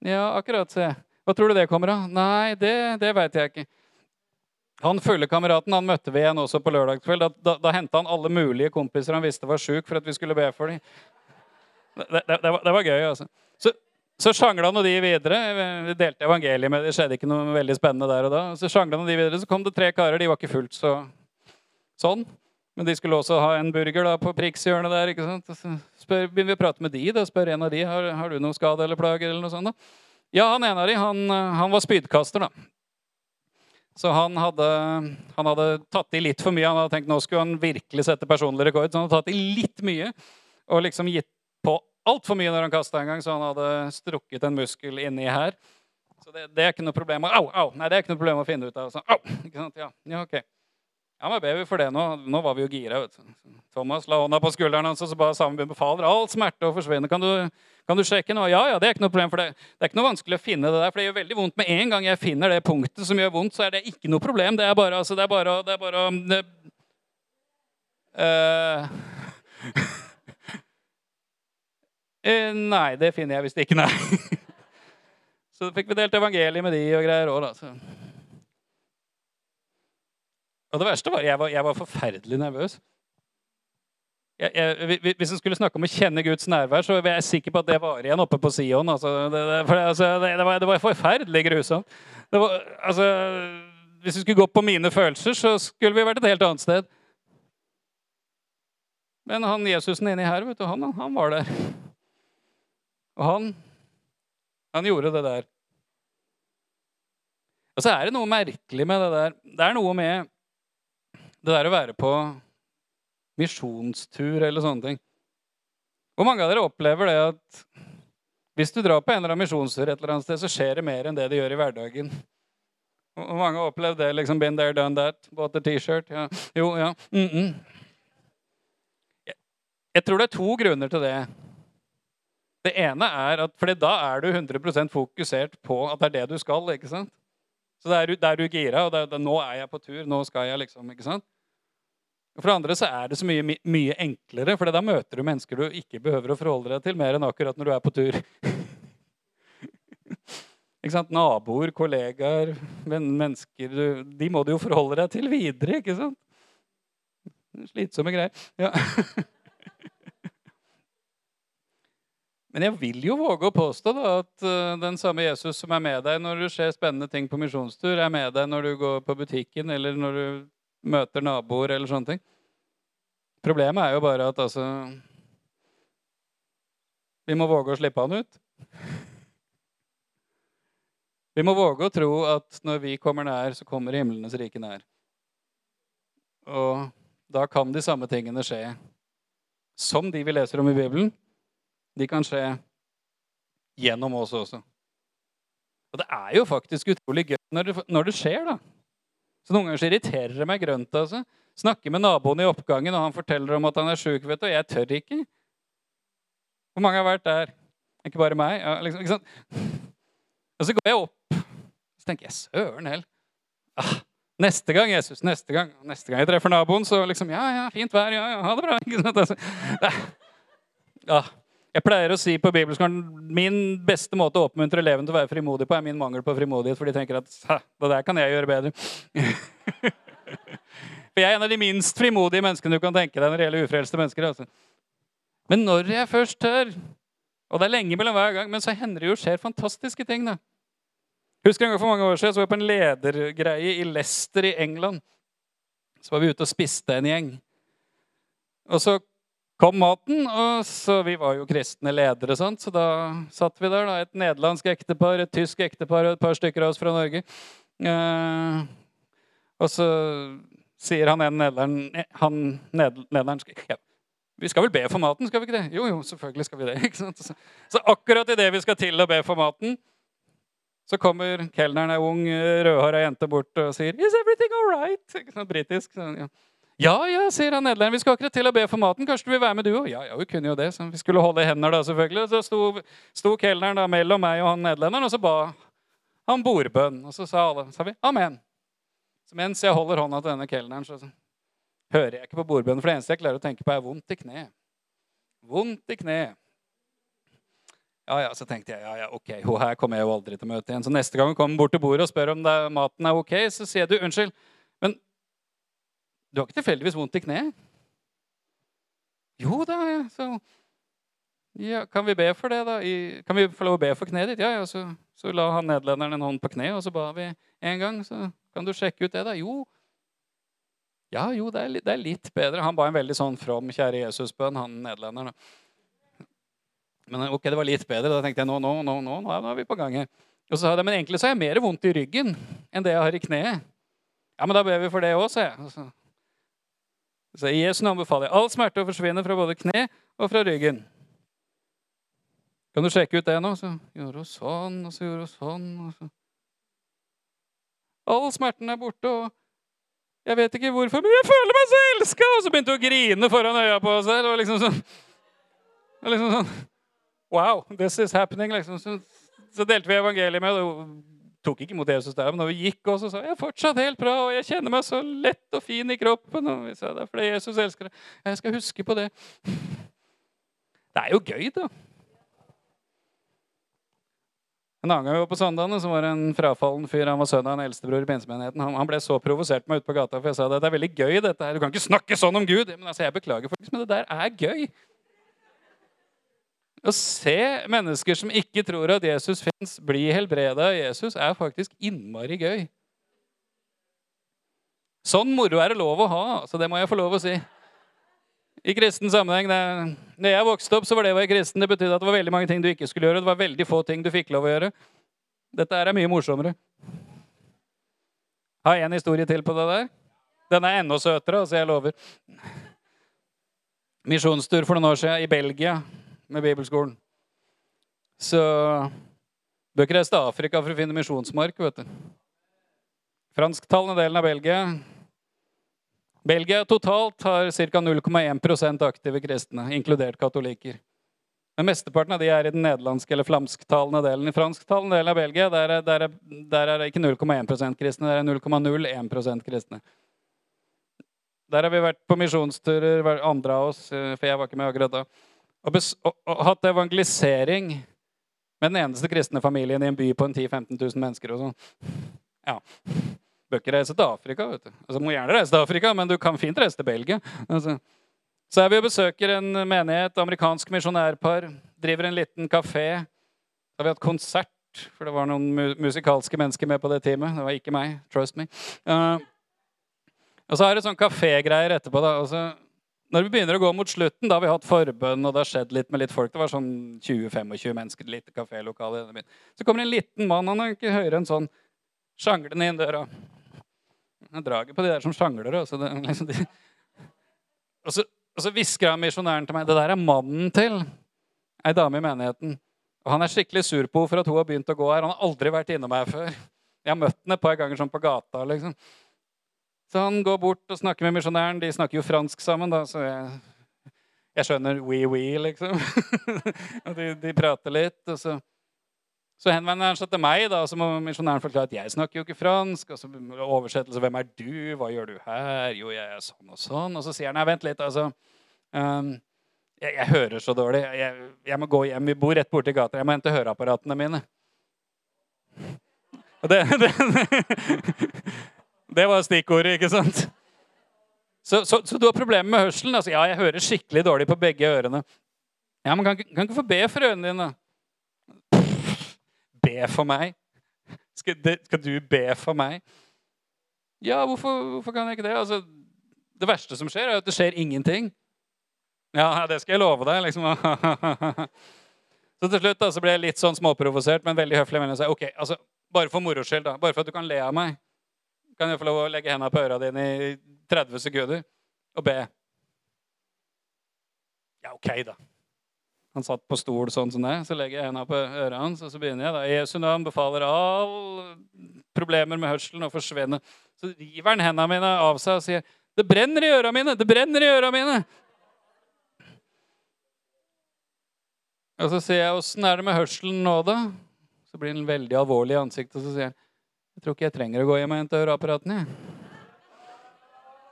Ja, akkurat, se. Hva tror du det kommer av? Nei, det, det veit jeg ikke. Han følgekameraten han møtte vi igjen også på lørdagskveld. Da, da, da henta han alle mulige kompiser han visste var sjuk, for at vi skulle be for dem. Det, det, det, det var, gøy, altså. Så, så sjangla de videre. Vi delte evangeliet med Det skjedde ikke noe veldig spennende der og da. Så sjangla de videre, så kom det tre karer. De var ikke fullt så sånn. Men de skulle også ha en burger da på Prikshjørnet der. ikke sant? Så spør, begynner vi å prate med de. da, Spør en av de har, har du noe skade eller plager. eller noe sånt da? Ja, han ene av de, han, han var spydkaster. da. Så han hadde, han hadde, tatt i litt for mye. Han hadde tenkt nå skulle han virkelig sette personlig rekord. Så han hadde tatt i litt mye og liksom gitt altfor mye når han kasta en gang, så han hadde strukket en muskel inni her. Så det, det, er ikke noe problem å, au, au, nei, det er ikke noe problem å finne ut av. Så, au, ikke sant? Ja, ja, ok. Ja, men baby, for det nå. Nå var vi jo gira. vet du. Thomas la hånda på skulderen hans og så ba sammen befaler all smerte å forsvinne. Kan du, kan du sjekke nå? Ja, ja, det er ikke noe problem. for det. Det er ikke noe vanskelig å finne det der. For det gjør veldig vondt med en gang jeg finner det punktet som gjør vondt. så er det ikke noe problem. Det er bare, altså, det er bare, det er bare det, uh, <laughs> Eh, nei, det finner jeg visst ikke, nei. <laughs> så fikk vi delt evangeliet med de og greier òg, da. Og det verste var jeg var, jeg var forferdelig nervøs. Jeg, jeg, hvis en skulle snakke om å kjenne Guds nærvær, så er jeg sikker på at det var igjen oppe på Sion. Altså, det, det, for, altså, det, det, var, var, forferdelig grusomt. Var, altså, hvis vi skulle gått på mine følelser, så skulle vi vært et helt annet sted. Men han Jesusen inni her, du, han, han var der. Og han, han gjorde det der. Og så er det noe merkelig med det der. Det er noe med det der å være på misjonstur eller sånne ting. Hvor mange av dere opplever det at hvis du drar på en eller annen misjonstur, et eller annet sted, så skjer det mer enn det det gjør i hverdagen? Hvor mange har opplevd det? liksom, Been there, done that. Bought a T-shirt. Ja. Jo, ja. Mm -mm. Jeg, tror det er to grunner til det. Det ene er at For da er du 100% fokusert på at det er det du skal. ikke sant? Så det er, er du gira, og det er, nå er jeg på tur. Nå skal jeg liksom, ikke sant? For det andre så er det så mye, mye enklere, for da møter du mennesker du ikke behøver å forholde deg til mer enn akkurat når du er på tur. <laughs> ikke sant? Naboer, kollegaer, mennesker du, De må du jo forholde deg til videre, ikke sant? Slitsomme greier. Ja. <laughs> Men jeg vil jo våge å påstå da, at uh, den samme Jesus som er med deg når du ser spennende ting på misjonstur, er med deg når du går på butikken eller når du møter naboer eller sånne ting. Problemet er jo bare at altså Vi må våge å slippe han ut. Vi må våge å tro at når vi kommer nær, så kommer himlenes rike nær. Og da kan de samme tingene skje som de vi leser om i Bibelen, de kan skje gjennom oss også. Og det er jo faktisk utrolig gøy når det, når det skjer, da. Så noen ganger irriterer det meg grønt. altså. Snakker med naboen i oppgangen, og han forteller om at han er sjuk, vet du, og jeg tør ikke. Hvor mange har vært der? Ikke bare meg. Ja, liksom, ikke sant? Og så går jeg opp, så tenker jeg søren hell. Ah, neste gang, Jesus. Neste gang Neste gang jeg treffer naboen, så liksom Ja, ja, fint vær. Ja, ja, ha det bra. <laughs> Ikke sant? Altså, ja. Jeg pleier å si på bibelskolen min beste måte å oppmuntre eleven til å være frimodig på, er min mangel på frimodighet, for de tenker at det der kan jeg gjøre bedre. <laughs> for jeg er en av de minst frimodige menneskene du kan tenke deg når det gjelder ufrelste mennesker. Altså. Men når jeg først tør, og det er lenge mellom hver gang, men så hender det jo skjer fantastiske ting. da. Husker en gang For mange år siden så var jeg på en ledergreie i Leicester i England. Så var vi ute og spiste en gjeng. Og så kom maten, og så Vi var jo kristne ledere, sant? så da satt vi der. da, Et nederlandsk ektepar, et tysk ektepar og et par stykker av oss fra Norge. Eh, og så sier han ene nederlandsk, ja, Vi skal vel be for maten, skal vi ikke det? Jo, jo, selvfølgelig skal vi det. <laughs> ikke sant? Så, så akkurat idet vi skal til å be for maten, så kommer kelneren, ei ung rødhåra jente, bort og sier 'Is everything all right?' Britisk. Så, ja. Ja, ja, sier han nederlenderen. Vi skal akkurat til å be for maten. Kanskje du vil være med, du òg? Ja, ja, vi kunne jo det. Så vi skulle holde i hender, da, selvfølgelig. Så sto, sto kelneren da mellom meg og han nederlenderen, og så ba han bordbønn. Og så sa alle sa vi, amen. Så mens jeg holder hånda til denne kelneren, så, hører jeg ikke på bordbønnen. For det eneste jeg klarer å tenke på, er vondt i kne. Vondt i kne. Ja, ja, Så tenkte jeg ja, ja, ok, hun her kommer jeg jo aldri til å møte igjen. Så neste gang hun kommer bort til bordet og spør om det, maten er ok, så sier du, unnskyld, du har ikke tilfeldigvis vondt i kneet? Jo da, ja. Så ja, Kan vi be for det, da? I, kan vi få lov å be for kneet ditt? Ja, ja. Så, så la han nederlenderen en hånd på kneet, og så ba vi en gang. Så kan du sjekke ut det, da? Jo. Ja, jo, det er, det er litt bedre. Han ba en veldig sånn from kjære Jesus-bønn, han nederlenderen. Men ok, det var litt bedre. Da tenkte jeg nå, nå, nå, nå, nå er vi på gang her. Og så sa jeg, Men egentlig så har jeg mer vondt i ryggen enn det jeg har i kneet. Ja, men da ber vi for det òg, sa jeg. Så I Jesu navn befaler jeg all smerte å forsvinne fra både kne og fra ryggen. Kan du sjekke ut det nå? Så gjorde hun sånn, og så gjorde hun sånn. og så... All smerten er borte, og jeg vet ikke hvorfor, men jeg føler meg så elska! Og så begynte hun å grine foran øya på oss Det var liksom sånn, liksom sånn Wow, this is happening. Liksom. Så, så delte vi evangeliet med henne tok ikke imot Jesus der, men når vi gikk også, så sa jeg fortsatt helt bra, og jeg kjenner meg så lett og fin i kroppen. Og vi sa det er fordi Jesus elsker deg. Jeg skal huske på det. Det er jo gøy, da. En annen gang vi var på Sandane, så var det en frafallen fyr. Han var sønn av en eldstebror i pinsemenigheten. Han, han, ble så provosert meg ute på gata, for jeg sa det, det er veldig gøy, dette her. Du kan ikke snakke sånn om Gud. Men altså, jeg beklager, faktisk, men det der er gøy. Å se mennesker som ikke tror at Jesus fins, bli helbreda av Jesus, er faktisk innmari gøy. Sånn moro er det lov å ha, så det må jeg få lov å si. I kristen sammenheng, det, når jeg vokste opp, så var det å være kristen. Det betydde at det var veldig mange ting du ikke skulle gjøre. Det var veldig få ting du fikk lov å gjøre. Dette er mye morsommere. Har jeg en historie til på det der? Den er enda søtere, altså jeg lover. Misjonstur for noen år siden i Belgia med bibelskolen. Så bør ikke reise til Afrika for å finne misjonsmark. vet du. Fransktalende delen av Belgia. Belgia totalt har ca. 0,1% aktive kristne, inkludert katolikker. Men mesteparten av de er i den nederlandske eller flamsktalende delen. I fransktalende delen av Belgia der er, der er, der er ikke 0,1% kristne, der er 0,01% kristne. Der har vi vært på misjonsturer, andre av oss, eh, for jeg var ikke med akkurat da og, og, og hatt evangelisering med den eneste kristne familien i en by på en 10 000-15 000 mennesker. og sånn. Ja. Bør ikke reise til Afrika. vet du. Altså, må gjerne reise til Afrika, men du kan fint reise til Belgia. Altså. Så er vi og besøker en menighet, amerikansk misjonærpar. Driver en liten kafé. Så har vi hatt konsert, for det var noen mu musikalske mennesker med på det teamet. Det var ikke meg. Trust me. Uh, og så er det sånn kafégreier etterpå. da, og så når vi begynner å gå mot slutten, da har vi hatt forbønn, og det har skjedd litt med litt folk. Det var sånn 20-25 mennesker, et lite kafélokale. Så kommer en liten mann, han er ikke høyere enn sånn, sjanglende inn døra. Jeg drager på de der som sjangler. Altså det, liksom de. Og så, og så hvisker han misjonæren til meg det der er mannen til ei dame i menigheten. Og han er skikkelig sur på henne for at hun har begynt å gå her. Han har aldri vært innom her før. Jeg har møtt henne et par ganger sånn på gata. liksom. Så han går bort og snakker med misjonæren. De snakker jo fransk sammen, da, så jeg, jeg skjønner oui, liksom. <laughs> og de, de, prater litt. Og så, så henvender han seg til meg, da, så må misjonæren forklare at jeg snakker jo ikke fransk. Og så oversettelse. Hvem er du? Hva gjør du her? Jo, jeg er sånn og sånn. Og så sier han nei, vent litt, altså. Um, jeg, jeg, hører så dårlig. Jeg, jeg, må gå hjem. Vi bor rett borti gata. Jeg må hente høreapparatene mine. Og det, <laughs> det, det var stikkordet, ikke sant? Så, så, så, du har problemer med hørselen? Altså, ja, jeg hører skikkelig dårlig på begge ørene. Ja, men Kan, kan ikke få be for ørene dine? Be for meg? Skal, det, skal, du be for meg? Ja, hvorfor, hvorfor kan jeg ikke det? Altså, det verste som skjer, er at det skjer ingenting. Ja, det skal jeg love deg. liksom. <laughs> så til slutt da, så ble jeg litt sånn småprovosert, men veldig høflig. Men jeg sa, ok, altså, Bare for moro skyld, da. Bare for at du kan le av meg. Kan jeg få lov å legge hendene på øra dine i 30 sekunder og be? Ja, ok, da. Han satt på stol sånn som det. Så legger jeg hendene på ørene hans, og så begynner jeg. da. Jesu navn befaler all problemer med hørselen å forsvinne. Så river han hendene mine av seg og sier, 'Det brenner i øra mine! Det brenner i øra mine!' Og så sier jeg, 'Åssen er det med hørselen nå, da?' Så blir han veldig alvorlig i ansiktet, og så sier han, 'Jeg tror ikke jeg trenger å gå hjem og hente høreapparatene',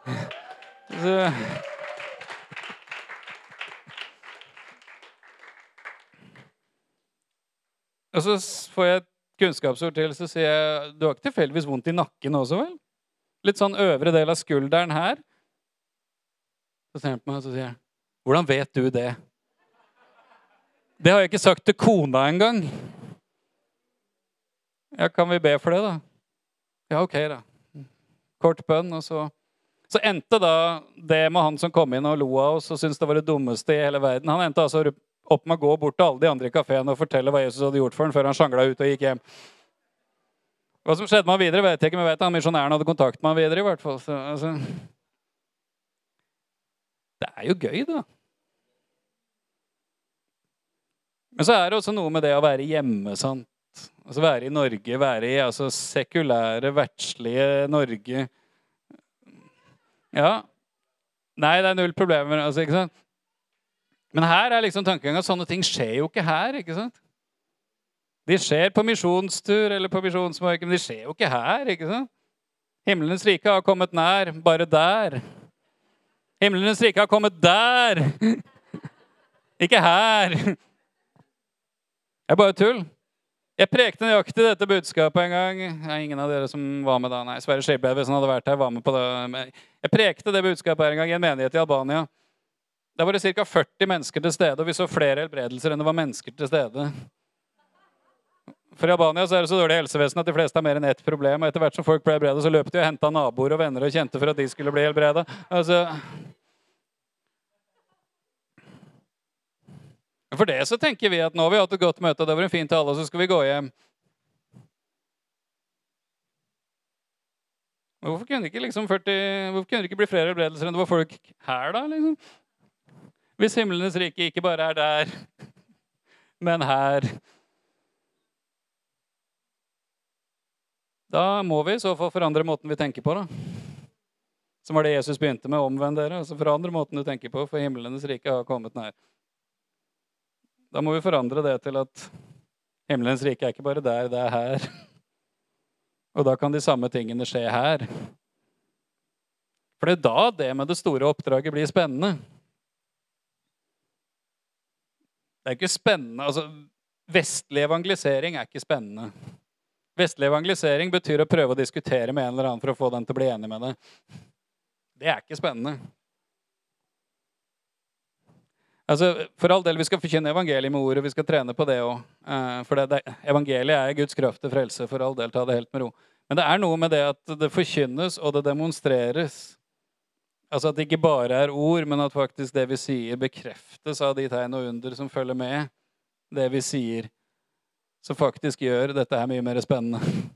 <laughs> Så Og så får jeg et kunnskapsord til, så sier jeg 'Du har ikke tilfeldigvis vondt i nakken også, vel?' Litt sånn øvre del av skulderen her. Så ser han på meg og så sier jeg, 'Hvordan vet du det?' Det har jeg ikke sagt til kona engang. Ja, kan vi be for det, da? Ja, ok, da. Kort bønn, og så Så endte da det med han som kom inn og lo av oss og syntes det var det dummeste i hele verden. Han endte altså opp med å gå bort til alle de andre i kafeen og fortelle hva Jesus hadde gjort for ham, før han sjangla ut og gikk hjem. Hva som skjedde med han videre, vet jeg ikke, men jeg vet han misjonæren hadde kontakt med han videre. i hvert fall. Så, altså. Det er jo gøy, da. Men så er det også noe med det å være hjemme. sant? Altså Være i Norge, være i altså, sekulære, verdslige Norge. Ja. Nei, det er null problemer. Altså, ikke sant? Men her er liksom tankegangen at sånne ting skjer jo ikke her. ikke sant? De skjer på misjonstur eller på misjonsmarken, men de skjer jo ikke her. ikke sant? Himmelens rike har kommet nær, bare der. Himmelens rike har kommet der! <laughs> Ikke her. Det er bare tull. Jeg prekte nøyaktig dette budskapet en gang. Er ingen av dere som var med da. Nei, Sverre Skilberg, hvis han hadde vært her, var med på det. Jeg prekte det budskapet en gang i en menighet i Albania. Der var det ca. 40 mennesker til stede, og vi så flere helbredelser enn det var mennesker til stede. For I Albania så er det så dårlig helsevesen at de fleste har mer enn ett problem. og Etter hvert som folk ble helbredet, så løp de og henta naboer og venner og kjente for at de skulle bli helbreda. Altså, For det så tenker vi at nå har vi hatt et godt møte, og det var en fin tale, og så skal vi gå hjem. Hvorfor kunne, det ikke liksom 40, hvorfor kunne det ikke bli flere helbredelser enn det var folk her, da? liksom? Hvis himlenes rike ikke bare er der, men her. Da må vi i så fall forandre måten vi tenker på. da. Som var det Jesus begynte med. Omvend dere. altså Forandre måten du tenker på, for himlenes rike har kommet nær. Da må vi forandre det til at himmelens rike er ikke bare der, det er her. <laughs> Og da kan de samme tingene skje her. For det er da det med det store oppdraget blir spennende. Det er ikke spennende altså, Vestlig evangelisering er ikke spennende. Vestlig evangelisering betyr å prøve å diskutere med en eller annen for å få den til å bli enig med deg. Det er ikke spennende. Altså, For all del, vi skal forkynne evangeliet med ordet, vi skal trene på det òg. Eh, for det, det, evangeliet er Guds kraft til frelse. For all del, ta det helt med ro. Men det er noe med det at det forkynnes og det demonstreres. Altså At det ikke bare er ord, men at faktisk det vi sier, bekreftes av de tegn og under som følger med det vi sier. Som faktisk gjør dette her mye mer spennende. <laughs>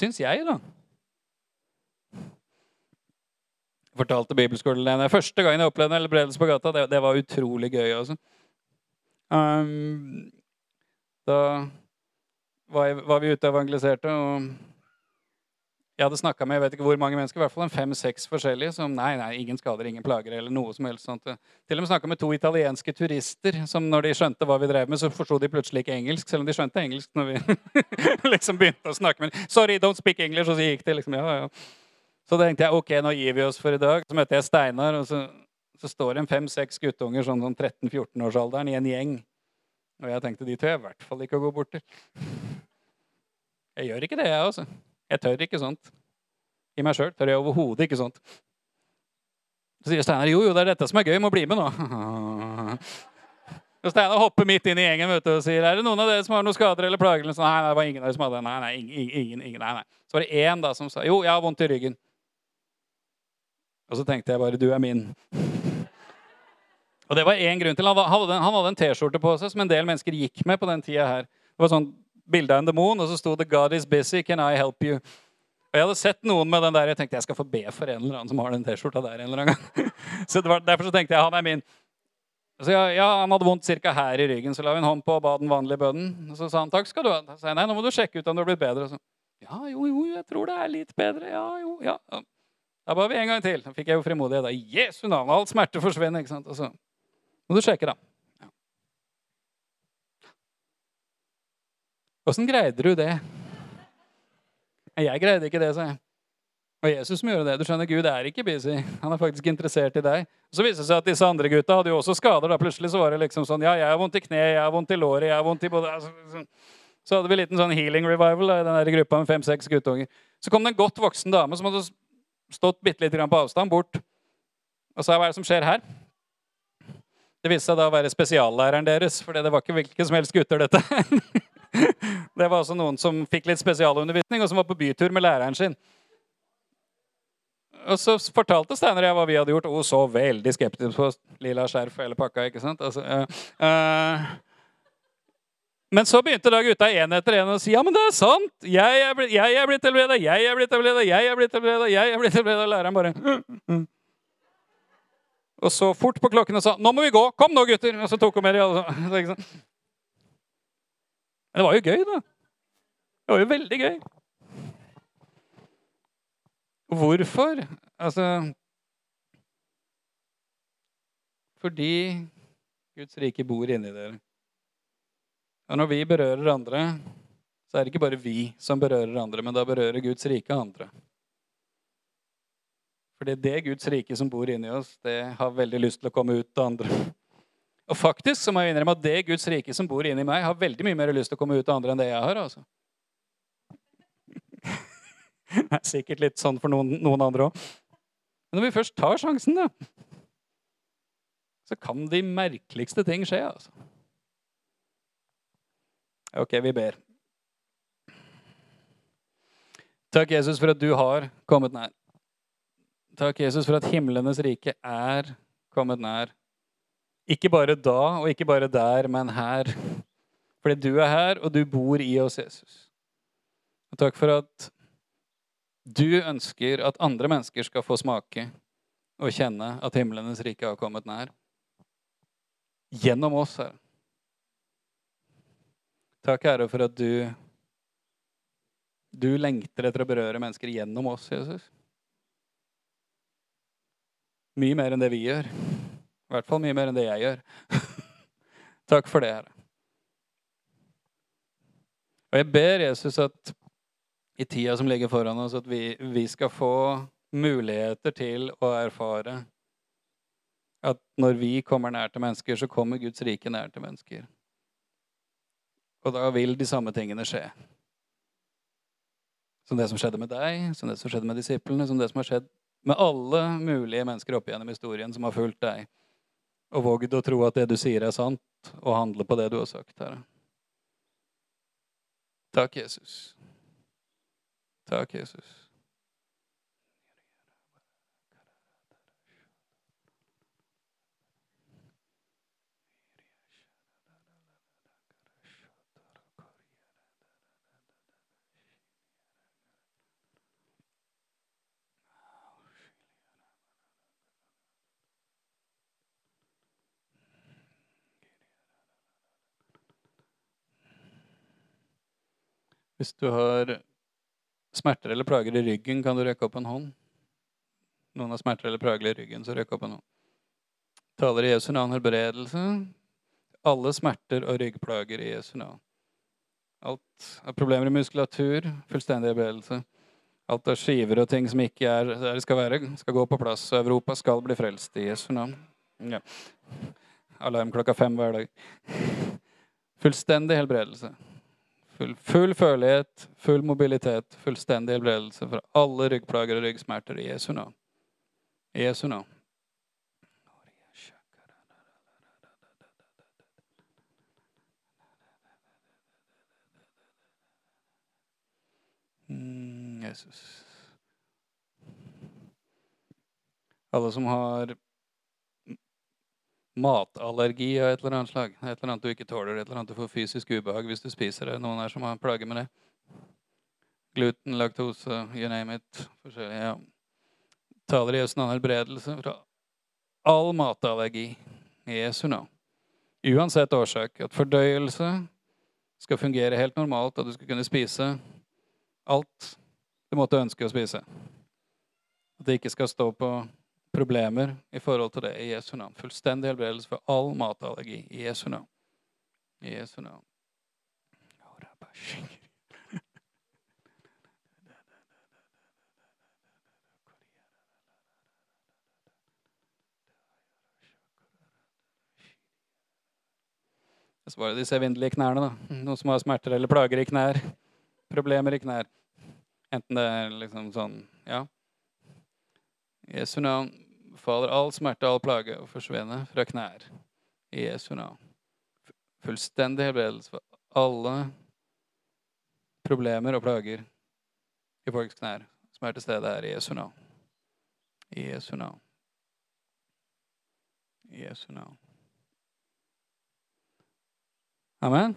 Syns jeg, da fortalte bibelskolen Første gangen jeg opplevde helbredelse på gata, det, det, var utrolig gøy. Altså. Um, da var, jeg, var, vi ute og evangeliserte, og Jeg hadde snakka med jeg vet ikke hvor mange mennesker, i hvert fall en fem-seks forskjellige som nei, nei, ingen skader, ingen plager eller noe som helst sånt. Til og med snakka med to italienske turister som når de skjønte hva vi drev med, så forsto de plutselig ikke engelsk, selv om de skjønte engelsk når vi <laughs> liksom begynte å snakke med dem. Sorry, don't speak English. Og så gikk de liksom, ja, ja. Så tenkte jeg ok, nå gir vi oss for i dag. Så møtte jeg Steinar, og så, så står det fem-seks guttunger sånn, sånn 13-14-årsalderen i en gjeng. Og jeg tenkte de tør jeg i hvert fall ikke å gå bort til. Jeg gjør ikke det, jeg, altså. Jeg tør ikke sånt. I meg sjøl tør jeg overhodet ikke sånt. Så sier Steinar jo, jo, det er dette som er gøy. Må bli med nå. <laughs> Og Steinar hopper midt inn i gjengen vet du, og sier er det noen av dere som har noen skader eller plager. Sånn? Nei, det var ingen av dere som hadde det. Nei, nei, ingen, ingen, nei, nei. Så var det én da som sa jo, jeg har vondt i ryggen. Og så tenkte jeg bare du er min. Og det var én grunn til. Han hadde, en T-skjorte på seg som en del mennesker gikk med på den tida her. Det var sånn bilde av en demon, og så sto det 'God is busy, can I help you'? Og Jeg hadde sett noen med den der, jeg tenkte jeg skal få be for en eller annen som har den T-skjorta der. en eller annen gang. <laughs> Så var, Derfor så tenkte jeg han er min. Så ja, ja, Han hadde vondt ca. her i ryggen, så la vi en hånd på og ba den vanlige bønnen. Og så sa han takk skal du ha. Så sa jeg nei, nå må du sjekke ut om det har blitt bedre. Så, ja, jo, jo, jeg tror det er litt bedre. Ja, jo, ja. Da ba vi en gang til. Da fikk jeg jo frimodighet. Da. Jesu navn, all smerte forsvinner. ikke sant? Og så må du sjekke, da. Åssen greide du det? Jeg greide ikke det, sa jeg. Og Jesus må gjøre det. Du skjønner, Gud er ikke busy. Han er faktisk interessert i deg. Så viste det seg at disse andre gutta hadde jo også skader. da Plutselig så var det liksom sånn Ja, jeg har vondt i kneet, jeg har vondt i låret, jeg har vondt i både altså, Så hadde vi en liten sånn healing revival da, i den gruppa med fem-seks guttunger. Så kom det en godt voksen dame som hadde stått bitte litt på avstand, bort. Og sa hva er det som skjer her? Det viste seg da å være spesiallæreren deres, for det var ikke hvilke som helst gutter, dette. <laughs> Det var altså noen som fikk litt spesialundervisning, og som var på bytur med læreren sin. Og så fortalte Steinar jeg hva vi hadde gjort. Hun så veldig skeptisk på lilla skjerf og hele pakka. ikke sant? Altså, uh, uh, men så begynte da gutta én etter én å si ja, men det er sant. Jeg er blitt, jeg er blitt helbreda, jeg er blitt helbreda, jeg er blitt helbreda. jeg er blitt helbreda. Læreren bare mm, mm. Og så fort på klokken og sa 'Nå må vi gå! Kom nå, gutter!' Og så tok hun med de alle. <laughs> Men det var jo gøy, da. Det var jo veldig gøy. Hvorfor? Altså Fordi Guds rike bor inni dere. Og når vi berører andre, så er det ikke bare vi som berører andre, men da berører Guds rike andre. For det er det Guds rike som bor inni oss, det har veldig lyst til å komme ut til andre. Og faktisk så må jeg innrømme at det Guds rike som bor inni meg, har veldig mye mer lyst til å komme ut til andre enn det jeg har. altså. <laughs> Det er sikkert litt sånn for noen, noen andre òg. Men når vi først tar sjansen, da, så kan de merkeligste ting skje. altså. Ok, vi ber. Takk, Jesus, for at du har kommet nær. Takk, Jesus, for at himlenes rike er kommet nær. Ikke bare da og ikke bare der, men her. Fordi du er her, og du bor i oss, Jesus. Og takk for at du ønsker at andre mennesker skal få smake og kjenne at himlenes rike har kommet nær. Gjennom oss, Herre. Takk, Herre, for at du du lengter etter å berøre mennesker gjennom oss, Jesus. Mye mer enn det vi gjør. I hvert fall mye mer enn det jeg gjør. <laughs> Takk for det, Herre. Og jeg ber Jesus at i tida som ligger foran oss, at vi, vi skal få muligheter til å erfare at når vi kommer nær til mennesker, så kommer Guds rike nær til mennesker. Og da vil de samme tingene skje. Som det som skjedde med deg, som det som skjedde med disiplene, som det som har skjedd med alle mulige mennesker opp gjennom historien som har fulgt deg og vågd å tro at det du sier, er sant, og handle på det du har sagt, Herre. Takk, Jesus. Takk, Jesus. Hvis du har smerter eller plager i ryggen, kan du rekke opp en hånd? Noen har smerter eller plager i ryggen, så rekk opp en hånd. Taler i Jesu navn helbredelse. Alle smerter og ryggplager i Jesu navn. Alt av problemer i muskulatur, fullstendig helbredelse. Alt av skiver og ting som ikke er der det skal være, skal gå på plass. Og Europa skal bli frelst i Jesu navn. Ja. Alarm klokka fem hver dag. Fullstendig helbredelse. Full, full førlighet, full mobilitet, fullstendig helbredelse for alle ryggplager og ryggsmerter i Jesu navn. I Jesu navn. Mm, Jesus. Alle som har matallergi av et eller annet slag. Et eller annet du ikke tåler, et eller annet du får fysisk ubehag hvis du spiser det. Noen her som har plager med det. Gluten, laktose, you name it. Forskjellige, ja. Taler i Jesu navn helbredelse fra all matallergi i Jesu navn. Uansett årsak. At fordøyelse skal fungere helt normalt, at du skal kunne spise alt du måtte ønske å spise. At det ikke skal stå på problemer i forhold til det i Jesu navn. Fullstendig helbredelse for all matallergi i Jesu navn. I Jesu navn. Så var det disse evinnelige knærne, da. Noen som har smerter eller plager i knær. Problemer i knær. Enten det er liksom sånn Ja. Jesu navn, faller all smerte, all plage og forsvinner fra knær. I Jesu navn. Fullstendig helbredelse for alle problemer og plager i folks knær som er til stede her i Jesu navn. I Jesu navn. I Jesu navn. Amen.